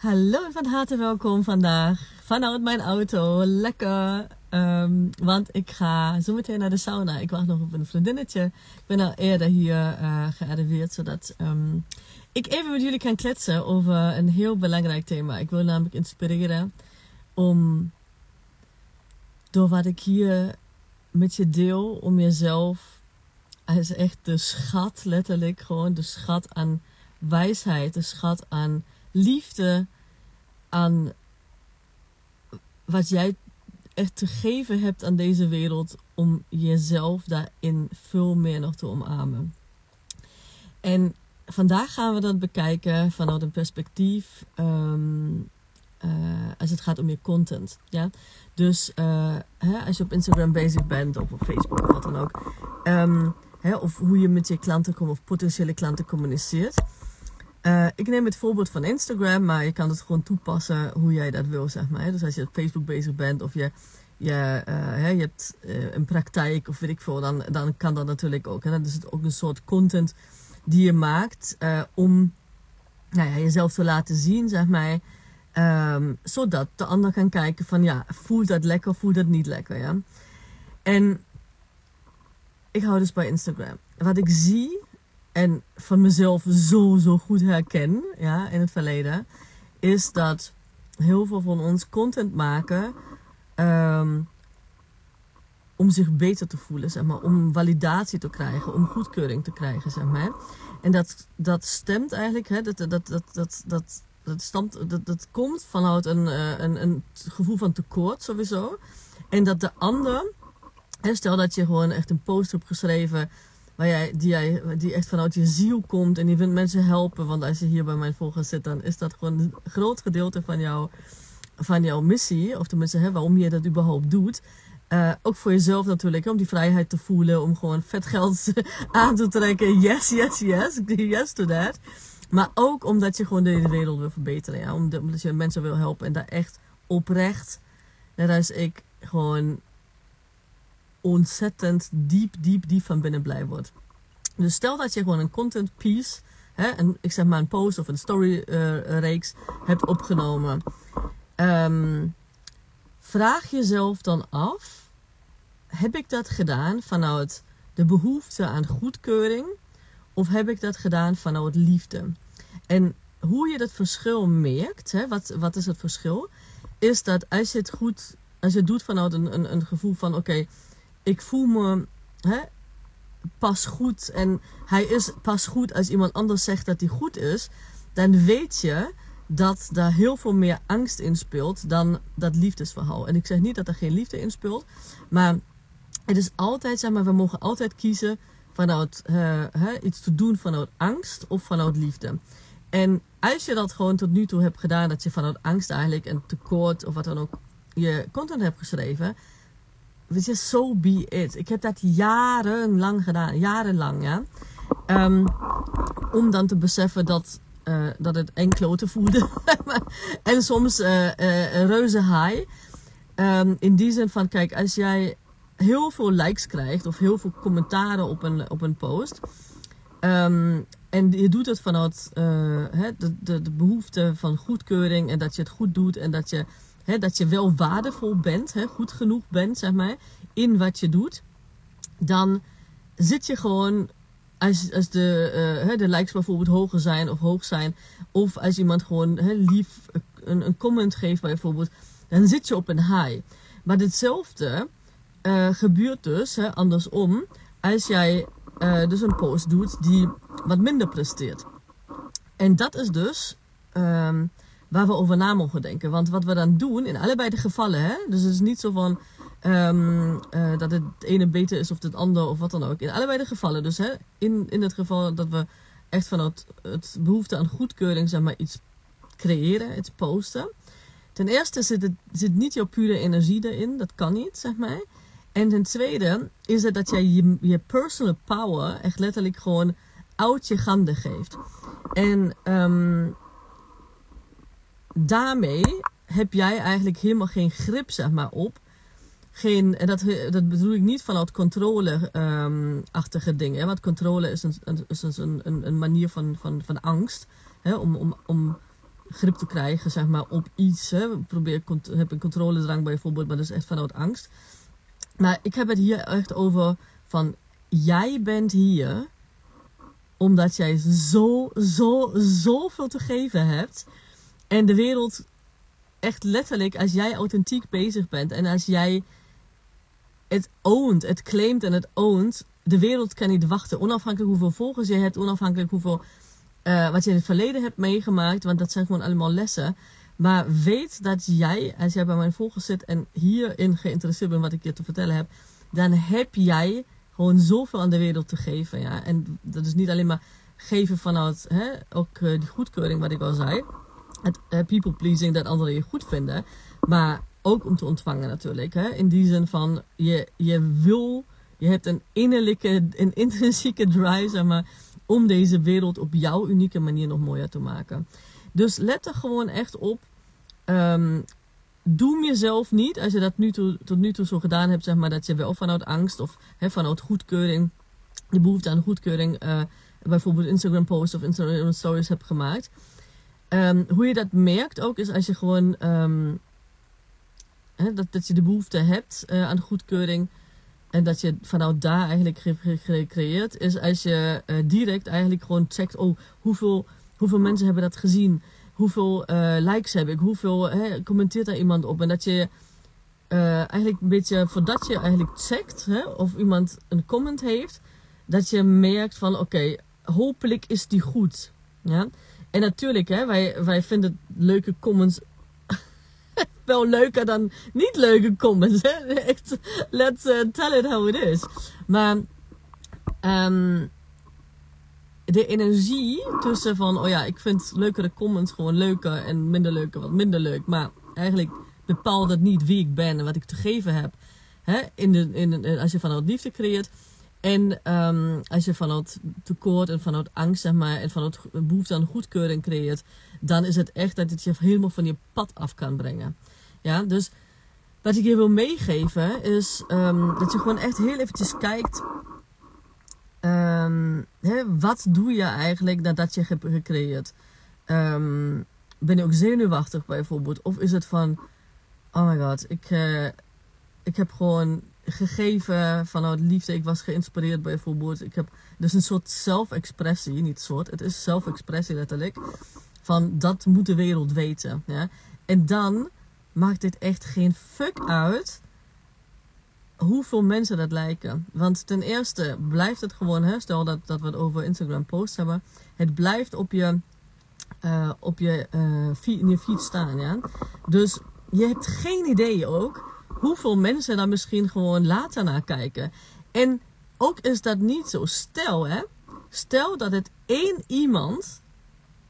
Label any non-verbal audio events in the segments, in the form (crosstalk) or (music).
Hallo en van harte welkom vandaag vanuit mijn auto. Lekker. Ehm, want ik ga zo meteen naar de sauna. Ik wacht nog op een vriendinnetje. Ik ben al eerder hier uh, gearriveerd, zodat um, ik even met jullie kan kletsen over een heel belangrijk thema. Ik wil namelijk inspireren om door wat ik hier met je deel, om jezelf als echt de schat, letterlijk gewoon de schat aan wijsheid, de schat aan liefde aan wat jij echt te geven hebt aan deze wereld om jezelf daarin veel meer nog te omarmen. En vandaag gaan we dat bekijken vanuit een perspectief um, uh, als het gaat om je content. Ja? Dus uh, hè, als je op Instagram bezig bent of op Facebook of wat dan ook. Um, hè, of hoe je met je klanten of potentiële klanten communiceert. Uh, ik neem het voorbeeld van Instagram, maar je kan het gewoon toepassen hoe jij dat wil, zeg maar. Dus als je op Facebook bezig bent of je, je, uh, je hebt uh, een praktijk of weet ik veel, dan, dan kan dat natuurlijk ook. En dan is het ook een soort content die je maakt om nou ja, jezelf te laten zien, zeg maar. Um, zodat de ander kan kijken van ja, voelt dat lekker of voelt dat niet lekker, ja. En ik hou dus bij Instagram. Wat ik zie en van mezelf zo, zo goed herken ja, in het verleden, is dat heel veel van ons content maken um, om zich beter te voelen, zeg maar, om validatie te krijgen, om goedkeuring te krijgen, zeg maar. En dat, dat stemt eigenlijk, hè, dat, dat, dat, dat, dat, dat, stamt, dat, dat komt vanuit een, uh, een, een gevoel van tekort sowieso. En dat de ander, hè, stel dat je gewoon echt een post hebt geschreven waar jij, die, jij, die echt vanuit je ziel komt en die vindt mensen helpen. Want als je hier bij mijn volgers zit, dan is dat gewoon een groot gedeelte van, jou, van jouw missie. Of tenminste, hè, waarom je dat überhaupt doet. Uh, ook voor jezelf natuurlijk, om die vrijheid te voelen, om gewoon vet geld (laughs) aan te trekken. Yes, yes, yes, yes to that. Maar ook omdat je gewoon de wereld wil verbeteren. Ja? Omdat je mensen wil helpen en daar echt oprecht, net als ik, gewoon ontzettend diep, diep, diep van binnen blij wordt. Dus stel dat je gewoon een content piece, hè, en ik zeg maar een post of een story uh, reeks hebt opgenomen. Um, vraag jezelf dan af, heb ik dat gedaan vanuit de behoefte aan goedkeuring? Of heb ik dat gedaan vanuit liefde? En hoe je dat verschil merkt, hè, wat, wat is het verschil? Is dat als je het goed, als je het doet vanuit een, een, een gevoel van oké, ik voel me hè, pas goed en hij is pas goed als iemand anders zegt dat hij goed is, dan weet je dat daar heel veel meer angst in speelt dan dat liefdesverhaal. En ik zeg niet dat er geen liefde in speelt, maar het is altijd, zeg maar, we mogen altijd kiezen vanuit uh, iets te doen vanuit angst of vanuit liefde. En als je dat gewoon tot nu toe hebt gedaan, dat je vanuit angst eigenlijk een tekort of wat dan ook je content hebt geschreven, je, so be it. Ik heb dat jarenlang gedaan, jarenlang, ja. Um, om dan te beseffen dat, uh, dat het enkloten voelde. (laughs) en soms uh, uh, reuze high. Um, in die zin van, kijk, als jij heel veel likes krijgt of heel veel commentaren op een, op een post. Um, en je doet het vanuit hè, de, de behoefte van goedkeuring en dat je het goed doet en dat je Dat je wel waardevol bent, goed genoeg bent, zeg maar, in wat je doet. Dan zit je gewoon, als, als de, uh, de likes bijvoorbeeld hoger zijn of hoog zijn. Of als iemand gewoon lief een, een comment geeft bijvoorbeeld. Dan zit je op een high. Maar hetzelfde uh, gebeurt dus andersom. Als jij uh, dus een post doet die wat minder presteert. En dat is dus um, waar we over na mogen denken. Want wat we dan doen, in allebei de gevallen, hè, dus het is niet zo van um, uh, dat het ene beter is of het andere of wat dan ook. In allebei de gevallen, dus hè, in, in het geval dat we echt vanuit het behoefte aan goedkeuring, zeg maar, iets creëren, iets posten. Ten eerste zit, het, zit niet jouw pure energie erin, dat kan niet, zeg maar. En ten tweede is het dat jij je, je personal power echt letterlijk gewoon uit je ganden geeft. En um, daarmee heb jij eigenlijk helemaal geen grip zeg maar, op. Geen, en dat, dat bedoel ik niet vanuit controle-achtige um, dingen. Want controle is een, is een, een, een manier van, van, van angst. Hè, om, om, om grip te krijgen, zeg maar, op iets. Hè. Probeer, heb een controledrang bijvoorbeeld, maar dat is echt vanuit angst. Maar ik heb het hier echt over van, jij bent hier omdat jij zo, zo, zoveel te geven hebt. En de wereld, echt letterlijk, als jij authentiek bezig bent en als jij het oont, het claimt en het oont, de wereld kan niet wachten. Onafhankelijk hoeveel volgers je hebt, onafhankelijk hoeveel, uh, wat je in het verleden hebt meegemaakt, want dat zijn gewoon allemaal lessen. Maar weet dat jij, als jij bij mijn volgers zit en hierin geïnteresseerd bent wat ik je te vertellen heb, dan heb jij gewoon zoveel aan de wereld te geven. Ja? En dat is niet alleen maar geven vanuit hè, ook uh, die goedkeuring, wat ik al zei. Het uh, people pleasing, dat anderen je goed vinden. Maar ook om te ontvangen natuurlijk. Hè? In die zin van, je, je wil, je hebt een innerlijke, een intrinsieke drive, zeg maar, om deze wereld op jouw unieke manier nog mooier te maken. Dus let er gewoon echt op. Um, doem jezelf niet, als je dat nu tot nu toe zo gedaan hebt, zeg maar, dat je wel vanuit angst of hè, vanuit goedkeuring, de behoefte aan goedkeuring, uh, bijvoorbeeld Instagram posts of Instagram stories hebt gemaakt. Um, hoe je dat merkt ook, is als je gewoon um, dat, dat je de behoefte hebt uh, aan goedkeuring. En dat je vanuit daar eigenlijk gecreëerd is als je uh, direct eigenlijk gewoon checkt, oh, hoeveel, hoeveel mensen hebben dat gezien? Hoeveel uh, likes heb ik? Hoeveel commenteert daar iemand op? En dat je eigenlijk een beetje, voordat je eigenlijk checkt of iemand een comment heeft, dat je merkt van, oké, hopelijk is die goed. Ja? En natuurlijk, hè, wij, wij vinden leuke comments (laughs) wel leuker dan niet leuke comments. Hè? (laughs) Echt, let's uh, tell it how it is. Maar um, de energie tussen van, oh ja, ik vind leukere comments gewoon leuker en minder leuke wat minder leuk. Maar eigenlijk bepaalt dat niet wie ik ben en wat ik te geven heb. Hè? In de, in, als je vanuit liefde creëert. En um, als je vanuit tekort en vanuit angst, zeg maar, en vanuit behoefte aan goedkeuring creëert, dan is het echt dat het je helemaal van je pad af kan brengen. Ja, dus wat ik je wil meegeven is um, dat je gewoon echt heel eventjes kijkt. Um, hè, wat doe je eigenlijk nadat je hebt gecreëerd? Ben je ook zenuwachtig bijvoorbeeld? Of is het van, oh my god, ik, uh, ik heb gewoon gegeven vanuit liefde. Ik was geïnspireerd bijvoorbeeld. Ik heb dus een soort zelfexpressie, niet soort, het is zelfexpressie letterlijk. Van dat moet de wereld weten. Ja? En dan maakt dit echt geen fuck uit hoeveel mensen dat lijken. Want ten eerste blijft het gewoon, hè, stel dat, dat we het over Instagram posts hebben, het blijft op je, uh, op je, uh, feed staan. Ja? Dus je hebt geen idee ook hoeveel mensen daar misschien gewoon later naar kijken. En ook is dat niet zo. Stel, hè, stel dat het één iemand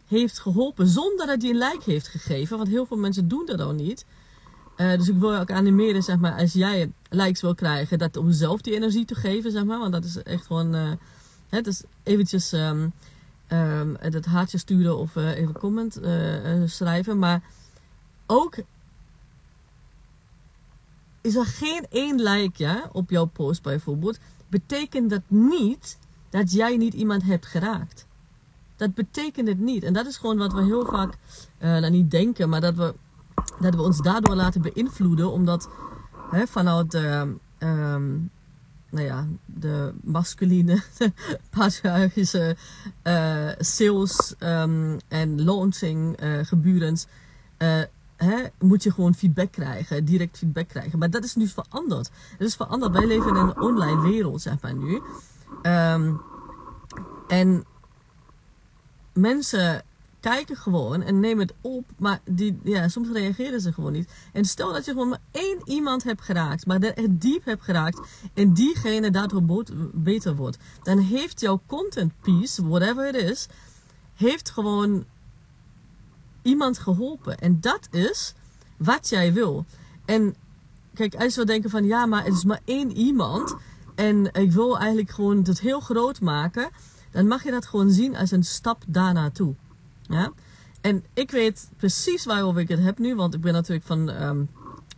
heeft geholpen zonder dat hij een like heeft gegeven. Want heel veel mensen doen dat ook niet. Uh, dus ik wil je ook animeren, zeg maar, als jij likes wil krijgen, dat om zelf die energie te geven, zeg maar. Want dat is echt gewoon, uh, het is eventjes um, um, het haartje sturen of uh, even comment schrijven. Maar ook is er geen één like ja, op jouw post bijvoorbeeld, betekent dat niet dat jij niet iemand hebt geraakt. Dat betekent het niet. En dat is gewoon wat we heel vaak, uh, nou niet denken, maar dat we, dat we ons daardoor laten beïnvloeden. Omdat hè, vanuit de, um, nou ja, de masculine, (laughs) patriarchische uh, sales um, en launching uh, hè, moet je gewoon feedback krijgen, direct feedback krijgen. Maar dat is nu veranderd. Het is veranderd. Wij leven in een online wereld, zeg maar nu. Um, en mensen kijken gewoon en nemen het op, maar die, ja, soms reageren ze gewoon niet. En stel dat je gewoon maar één iemand hebt geraakt, maar het diep hebt geraakt en diegene daardoor beter wordt, dan heeft jouw content piece, whatever it is, heeft gewoon iemand geholpen. En dat is wat jij wil. En kijk, als we denken van ja, maar het is maar één iemand. En ik wil eigenlijk gewoon het heel groot maken. Dan mag je dat gewoon zien als een stap daarnaartoe. Ja? En ik weet precies waarover ik het heb nu. Want ik ben natuurlijk van um,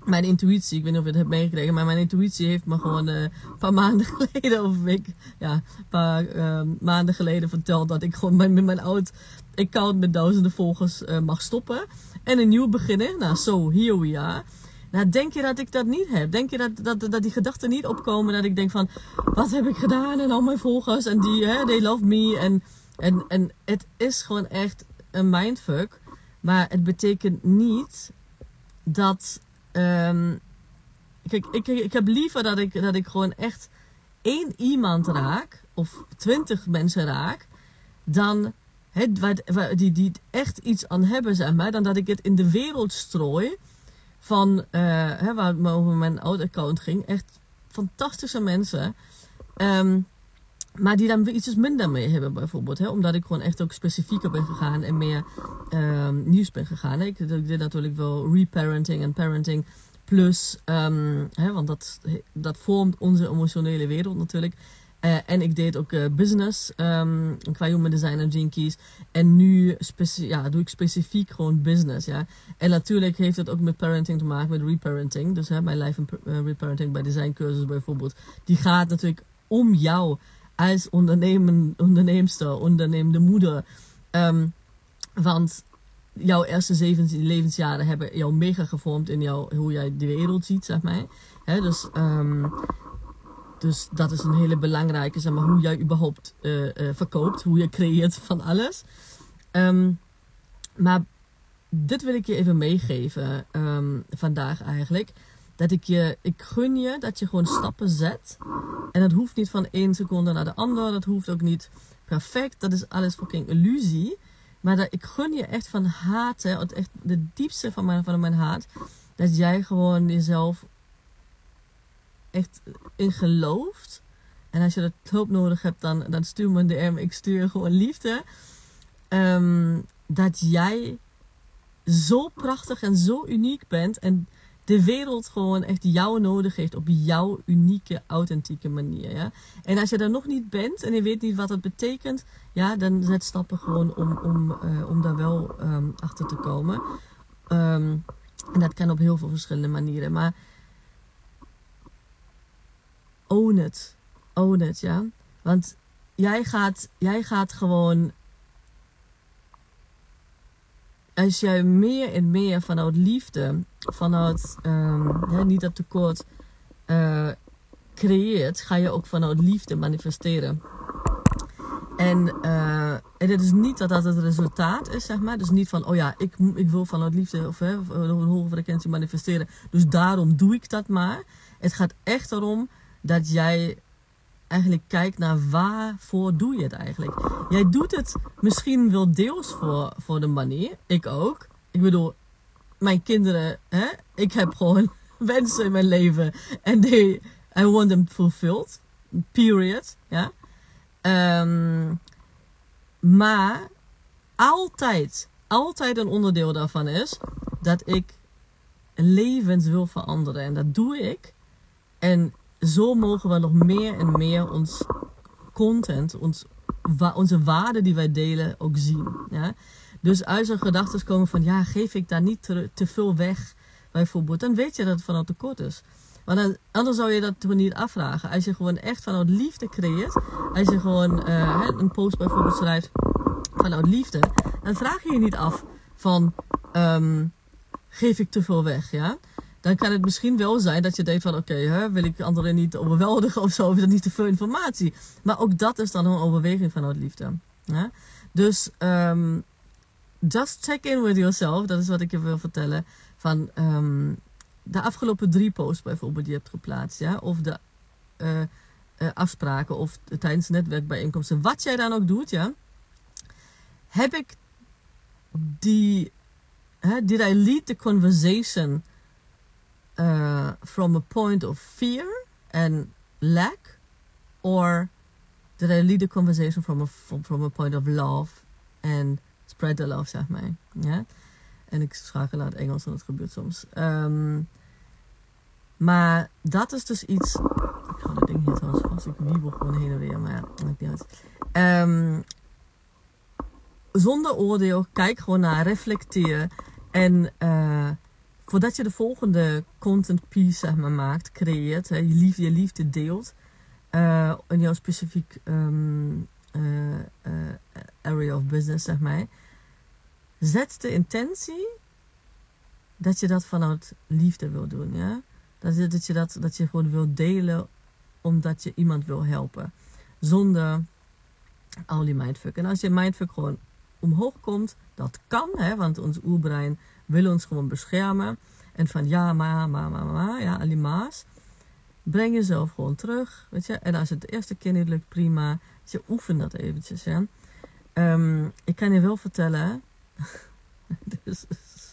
mijn intuïtie, ik weet niet of je het hebt meegekregen, maar mijn intuïtie heeft me gewoon uh, een paar maanden (laughs) geleden, of ik, ja, een paar uh, maanden geleden verteld dat ik gewoon mijn, met mijn oud account met duizenden volgers uh, mag stoppen en een nieuw beginnen. Nou, zo, so, here we are. Nou, denk je dat ik dat niet heb? Denk je dat, dat, dat die gedachten niet opkomen? Dat ik denk van, wat heb ik gedaan? En al mijn volgers en die, hè, they love me. En, en, en het is gewoon echt een mindfuck. Maar het betekent niet dat Um, ik, ik heb liever dat ik, dat ik gewoon echt één iemand raak, of twintig mensen raak, dan waar, die, die echt iets aan hebben, zeg maar, dan dat ik het in de wereld strooi van, uh, hè, waar over mijn oude account ging, echt fantastische mensen. Um, maar die dan weer iets minder mee hebben, bijvoorbeeld. Hè? Omdat ik gewoon echt ook specifieker ben gegaan en meer um, nieuws ben gegaan. Ik, deed natuurlijk wel reparenting en parenting. Plus, um, hè, want dat, dat vormt onze emotionele wereld natuurlijk. Uh, en ik deed ook uh, business um, qua human design en jinkies. En nu ja, doe ik specifiek gewoon business. Ja. En natuurlijk heeft het ook met parenting te maken, met reparenting. Dus mijn life en uh, reparenting bij designcursus bijvoorbeeld. Die gaat natuurlijk om jou als ondernemen, onderneemster, ondernemende moeder. Um, want jouw eerste zeven levensjaren hebben jou mega gevormd in jou, hoe jij de wereld ziet, zeg maar. Dus, um, dus dat is een hele belangrijke, zeg maar, hoe jij überhaupt uh, uh, verkoopt, hoe je creëert van alles. Um, maar dit wil ik je even meegeven vandaag eigenlijk dat ik je, ik gun je dat je gewoon stappen zet. En dat hoeft niet van één seconde naar de andere. Dat hoeft ook niet perfect. Dat is alles fucking illusie. Maar dat, ik gun je echt van harte, echt de diepste van mijn, van mijn hart, dat jij gewoon jezelf echt in gelooft. En als je dat hulp nodig hebt, dan, dan stuur me een DM. Ik stuur gewoon liefde. Um, dat jij zo prachtig en zo uniek bent. En de wereld gewoon echt jou nodig heeft op jouw unieke, authentieke manier. Ja? En als je er nog niet bent en je weet niet wat dat betekent, ja, dan zet stappen gewoon om, om, uh, om daar wel um, achter te komen. Um, en dat kan op heel veel verschillende manieren. Maar own it. Own it, ja. Want jij gaat, jij gaat gewoon als jij meer en meer vanuit liefde, vanuit um, niet dat tekort uh, creëert, ga je ook vanuit liefde manifesteren. En, uh, en het is niet dat dat het resultaat is, zeg maar. Dus niet van, oh ja, ik, ik wil vanuit liefde of, hè, of een hoge frequentie manifesteren. Dus daarom doe ik dat maar. Het gaat echt erom dat jij eigenlijk kijkt naar waarvoor doe je het eigenlijk. Jij doet het misschien wel deels voor, voor de manier. Ik ook. Ik bedoel, mijn kinderen, hè? ik heb gewoon (laughs) wensen in mijn leven. En they, I want them fulfilled. Period. Ja. Um, maar altijd, altijd een onderdeel daarvan is dat ik levens wil veranderen. En dat doe ik. En zo mogen we nog meer en meer ons content, ons, onze waarden die wij delen ook zien. Ja? Dus als er gedachten komen van ja, geef ik daar niet te, veel weg, bijvoorbeeld, dan weet je dat het vanuit tekort is. Dan, anders zou je dat toch niet afvragen. Als je gewoon echt vanuit liefde creëert, als je gewoon uh, een post bijvoorbeeld schrijft vanuit liefde, dan vraag je je niet af van um, geef ik te veel weg, ja? dan kan het misschien wel zijn dat je denkt van oké, wil ik anderen niet overweldigen of zo, of is dat niet te veel informatie. Maar ook dat is dan een overweging vanuit liefde. Dus um, just check in with yourself, dat is wat ik je wil vertellen. Van um, de afgelopen drie posts bijvoorbeeld die je hebt geplaatst, ja, of de uh, uh, afspraken of tijdens netwerkbijeenkomsten, wat jij dan ook doet, ja, heb ik die, did I lead the conversation uh, from a point of fear and lack, or did I lead the conversation from a from a point of love and spread the love, zeg maar. Ja? En ik schakel naar het Engels, want het gebeurt soms. Um, maar dat is dus iets. Ik ga dat ding hier trouwens vast. Ik wiebel gewoon heen en weer, maar ja, maakt niet uit. Um, zonder oordeel, kijk gewoon naar, reflecteer. En uh, voordat je de volgende content piece zeg maar, maakt, creëert, hè, je, liefde, je liefde deelt uh, in jouw specifiek um, uh, area of business, zeg maar, zet de intentie dat je dat vanuit liefde wil doen. Ja? Dat, je, dat, je dat, dat je gewoon wil delen omdat je iemand wil helpen. Zonder al die mindfuck. En als je mindfuck gewoon omhoog komt, dat kan, hè, want ons oerbrein wil ons gewoon beschermen. En van ja, maar, maar, maar, maar, ja, die maas. Breng jezelf gewoon terug, weet je. En als het de eerste keer niet lukt, prima. Je oefen dat eventjes, ja. Um, ik kan je wel vertellen, (laughs) dit is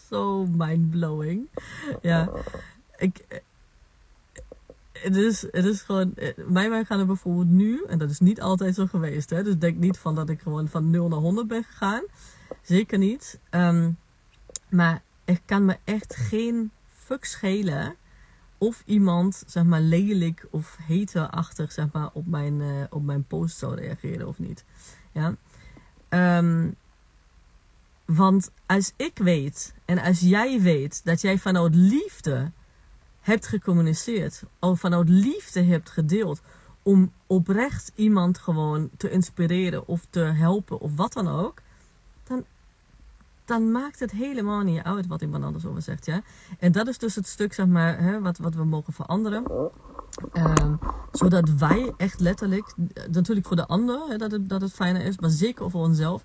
zo mindblowing. Ja, ik, het is, het is gewoon, wij gaan er bijvoorbeeld nu, en dat is niet altijd zo geweest, hè, dus denk niet van dat ik gewoon van 0 naar 100 ben gegaan. Zeker niet. Um, maar er kan me echt geen fuck schelen of iemand, zeg maar, lelijk of haterachtig, zeg maar, op mijn, uh, op mijn post zou reageren of niet. Ja. Um, want als ik weet en als jij weet dat jij vanuit liefde hebt gecommuniceerd, of vanuit liefde hebt gedeeld, om oprecht iemand gewoon te inspireren of te helpen of wat dan ook, dan, dan maakt het helemaal niet uit wat iemand anders over zegt. Ja? En dat is dus het stuk zeg maar, hè, wat, wat we mogen veranderen. Um, zodat wij echt letterlijk, natuurlijk voor de ander hè, dat, het, dat het fijner is, maar zeker voor onszelf.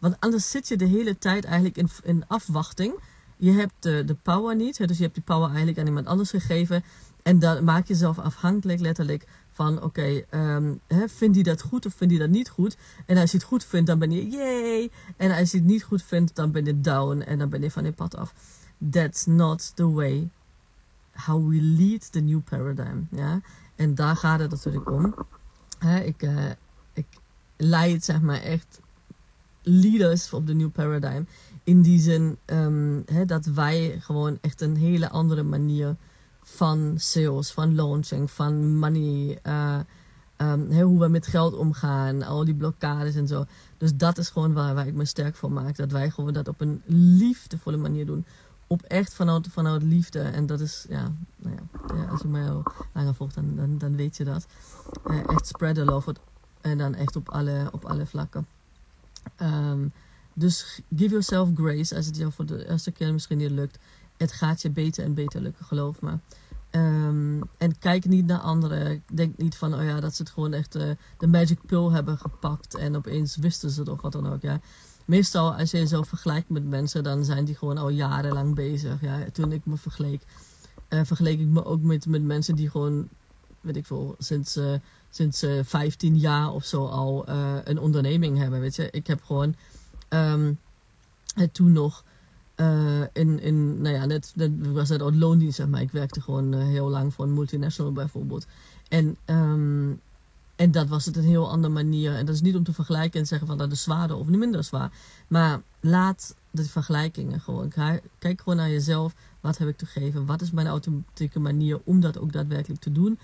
Want anders zit je de hele tijd eigenlijk in, in afwachting je hebt de, de power niet. Dus je hebt die power eigenlijk aan iemand anders gegeven. En dan maak je jezelf afhankelijk letterlijk van oké, okay, um, vindt hij dat goed of vindt hij dat niet goed? En als je het goed vindt, dan ben je yay. En als je het niet goed vindt, dan ben je down en dan ben je van je pad af. That's not the way how we lead the new paradigm. Ja? En daar gaat het natuurlijk om. ik, uh, ik leid zeg maar echt leaders op de new paradigm in die zin um, dat wij gewoon echt een hele andere manier van sales, van launching, van money, uh, um, hoe we met geld omgaan, al die blokkades en zo. Dus dat is gewoon waar, waar ik me sterk voor maak. Dat wij gewoon dat op een liefdevolle manier doen. Op echt vanuit, vanuit liefde. En dat is, ja, nou ja, als je mij al langer volgt, dan, dan, dan weet je dat. Uh, echt spread the love. En dan echt op alle, op alle vlakken. Um, dus give yourself grace als het jou voor de eerste keer misschien niet lukt. Het gaat je beter en beter lukken, geloof me. Um, en kijk niet naar anderen. Denk niet van, oh ja, dat ze het gewoon echt uh, de magic pill hebben gepakt. En opeens wisten ze het of wat dan ook. Ja. Meestal, als je jezelf vergelijkt met mensen, dan zijn die gewoon al jarenlang bezig. Ja. Toen ik me vergeleek, uh, vergeleek ik me ook met, met mensen die gewoon, weet ik veel, sinds, uh, sinds 15 jaar of zo al een onderneming hebben. Weet je, ik heb gewoon Um, toen nog uh, in, in, nou ja, net, was het ook loondienst, zeg maar. Ik werkte gewoon heel lang voor een multinational bijvoorbeeld. En, um, en dat was het een heel andere manier. En dat is niet om te vergelijken en zeggen van dat is zwaarder of niet minder zwaar. Maar laat de vergelijkingen gewoon. Kijk gewoon naar jezelf. Wat heb ik te geven? Wat is mijn authentieke manier om dat ook daadwerkelijk te doen?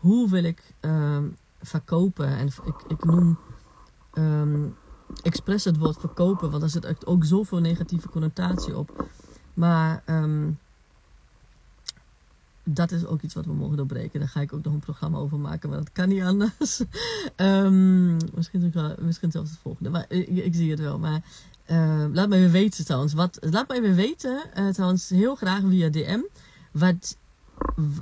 Hoe wil ik um, verkopen? En ik, ik noem um, expres het woord verkopen, want daar zit ook zoveel negatieve connotatie op. Maar um, dat is ook iets wat we mogen doorbreken. Daar ga ik ook nog een programma over maken, maar dat kan niet anders. (laughs) misschien, misschien zelfs het volgende, maar ik, ik zie het wel. Maar laat me even weten trouwens. Wat, laat me even weten, uh, trouwens heel graag via DM, wat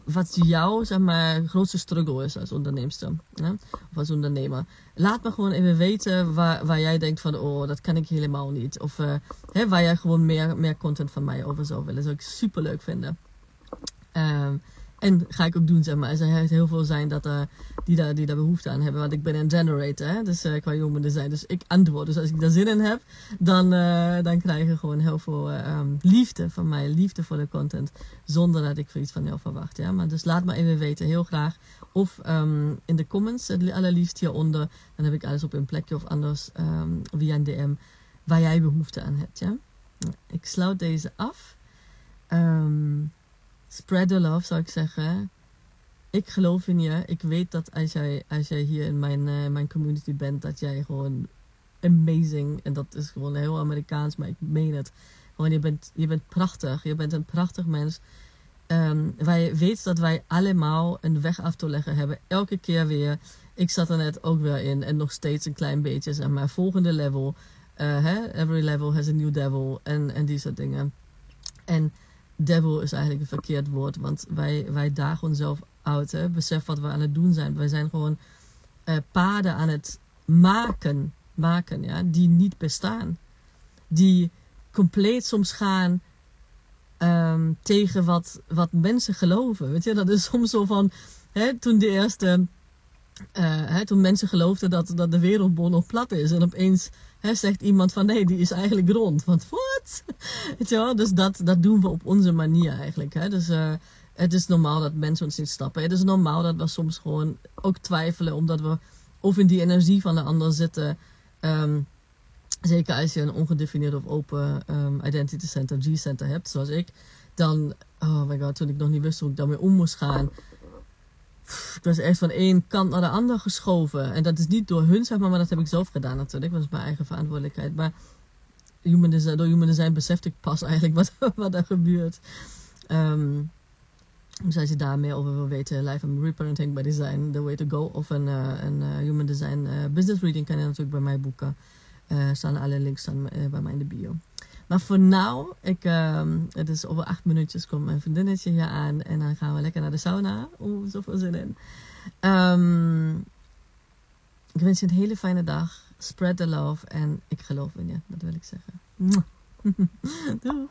wat jouw zeg maar, grootste struggle is als onderneemster of als ondernemer. Laat me gewoon even weten waar, waar jij denkt van, oh, dat kan ik helemaal niet. Of uh, hè, waar jij gewoon meer, meer content van mij over zou willen. Dat zou ik super leuk vinden. Um, en ga ik ook doen, zeg maar. Er zijn heel veel zijn dat, uh, die, daar, die daar behoefte aan hebben. Want ik ben een generator, hè. Dus uh, qua human design. Dus ik antwoord. Dus als ik daar zin in heb, dan, uh, dan krijg je gewoon heel veel um, liefde van mij. Liefde voor de content. Zonder dat ik iets van jou verwacht, ja. Maar dus laat me even weten, heel graag. Of um, in de comments, het allerliefst hieronder. Dan heb ik alles op een plekje of anders um, via een DM. Waar jij behoefte aan hebt, ja. Ik sluit deze af. Um, spread the love, zou ik zeggen. Ik geloof in je. Ik weet dat als jij, als jij hier in mijn, uh, mijn community bent, dat jij gewoon amazing, en dat is gewoon heel Amerikaans, maar ik meen het, Gewoon, je bent, je bent prachtig. Je bent een prachtig mens. Um, wij weten dat wij allemaal een weg af te leggen hebben. Elke keer weer. Ik zat er net ook weer in. En nog steeds een klein beetje. Zeg maar, volgende level. Hè? Every level has a new devil. En, en die soort dingen. En devil is eigenlijk een verkeerd woord. Want wij, wij dagen onszelf uit. Hè? Besef wat we aan het doen zijn. Wij zijn gewoon uh, paden aan het maken. Maken, ja. Die niet bestaan. Die compleet soms gaan um, tegen wat, wat mensen geloven. Weet je, dat is soms zo van, hè, toen de eerste, hè, toen mensen geloofden dat, dat de wereldbol nog plat is. En opeens hè, zegt iemand van, nee, die is eigenlijk rond. Want, wat? (laughs) Dus dat, dat doen we op onze manier eigenlijk. Hè? Dus uh, het is normaal dat mensen ons niet stappen. Het is normaal dat we soms gewoon ook twijfelen, omdat we of in die energie van de ander zitten. Um, Zeker als je een ongedefinieerd of open um, identity center, G-center hebt, zoals ik. Dan, oh my god, toen ik nog niet wist hoe ik daarmee om moest gaan. Ik was echt van één kant naar de ander geschoven. En dat is niet door hun, zeg maar, maar dat heb ik zelf gedaan natuurlijk. Was mijn eigen verantwoordelijkheid. Maar human design, door human design besefte ik pas eigenlijk wat, (laughs) wat er gebeurt. Um, dus als je daar meer over wil weten, Life and Reparenting by Design, The Way to Go. Of een, uh, een uh, Human Design uh, Business Reading kan je natuurlijk bij mij boeken. Staan alle links staan, bij mij in de bio. Maar voor nu, ik, uh, het is over acht minuutjes, komt mijn vriendinnetje hier aan. En dan gaan we lekker naar de sauna. Oeh, zoveel zin in. Um, ik wens je een hele fijne dag. Spread the love. En ik geloof in je, dat wil ik zeggen. (laughs) Doei.